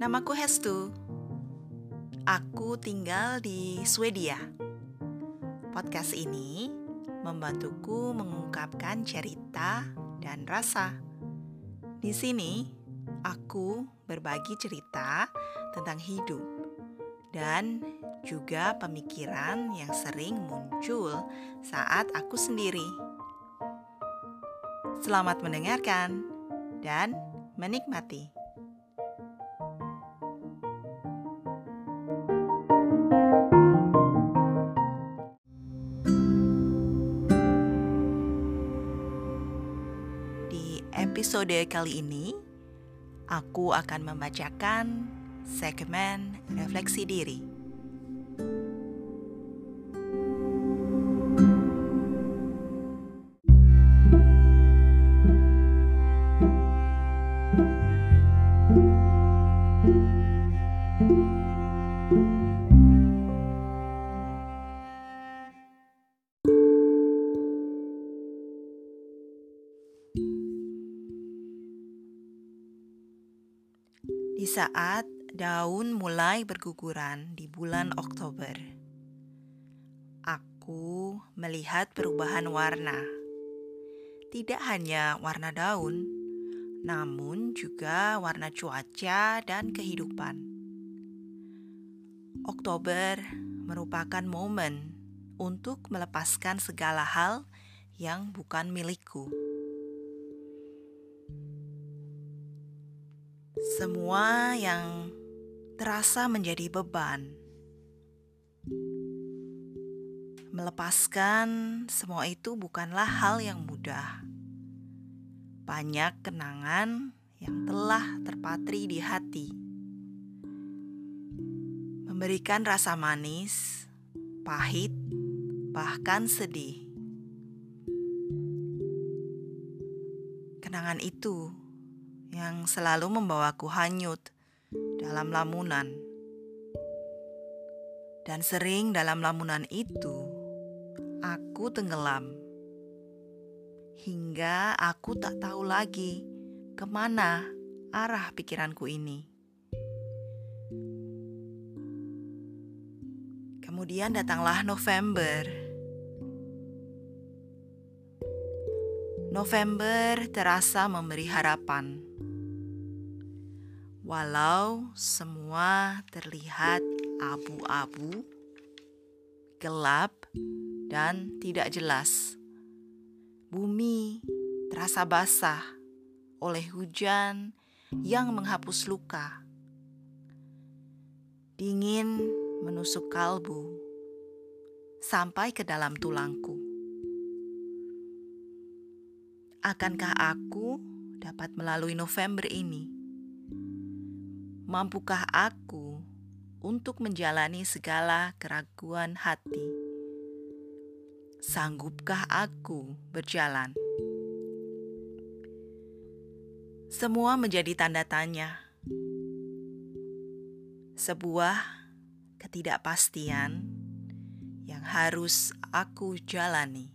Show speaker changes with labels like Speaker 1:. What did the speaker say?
Speaker 1: Namaku Hestu. Aku tinggal di Swedia. Podcast ini membantuku mengungkapkan cerita dan rasa. Di sini, aku berbagi cerita tentang hidup dan juga pemikiran yang sering muncul saat aku sendiri. Selamat mendengarkan dan menikmati. Episode kali ini, aku akan membacakan segmen refleksi diri. Di saat daun mulai berguguran di bulan Oktober, aku melihat perubahan warna. Tidak hanya warna daun, namun juga warna cuaca dan kehidupan. Oktober merupakan momen untuk melepaskan segala hal yang bukan milikku. Semua yang terasa menjadi beban, melepaskan semua itu bukanlah hal yang mudah. Banyak kenangan yang telah terpatri di hati, memberikan rasa manis, pahit, bahkan sedih. Kenangan itu yang selalu membawaku hanyut dalam lamunan. Dan sering dalam lamunan itu, aku tenggelam. Hingga aku tak tahu lagi ke mana arah pikiranku ini. Kemudian datanglah November. November terasa memberi harapan. Walau semua terlihat abu-abu, gelap, dan tidak jelas, bumi terasa basah oleh hujan yang menghapus luka. Dingin menusuk kalbu sampai ke dalam tulangku. Akankah aku dapat melalui November ini? Mampukah aku untuk menjalani segala keraguan hati? Sanggupkah aku berjalan? Semua menjadi tanda tanya. Sebuah ketidakpastian yang harus aku jalani.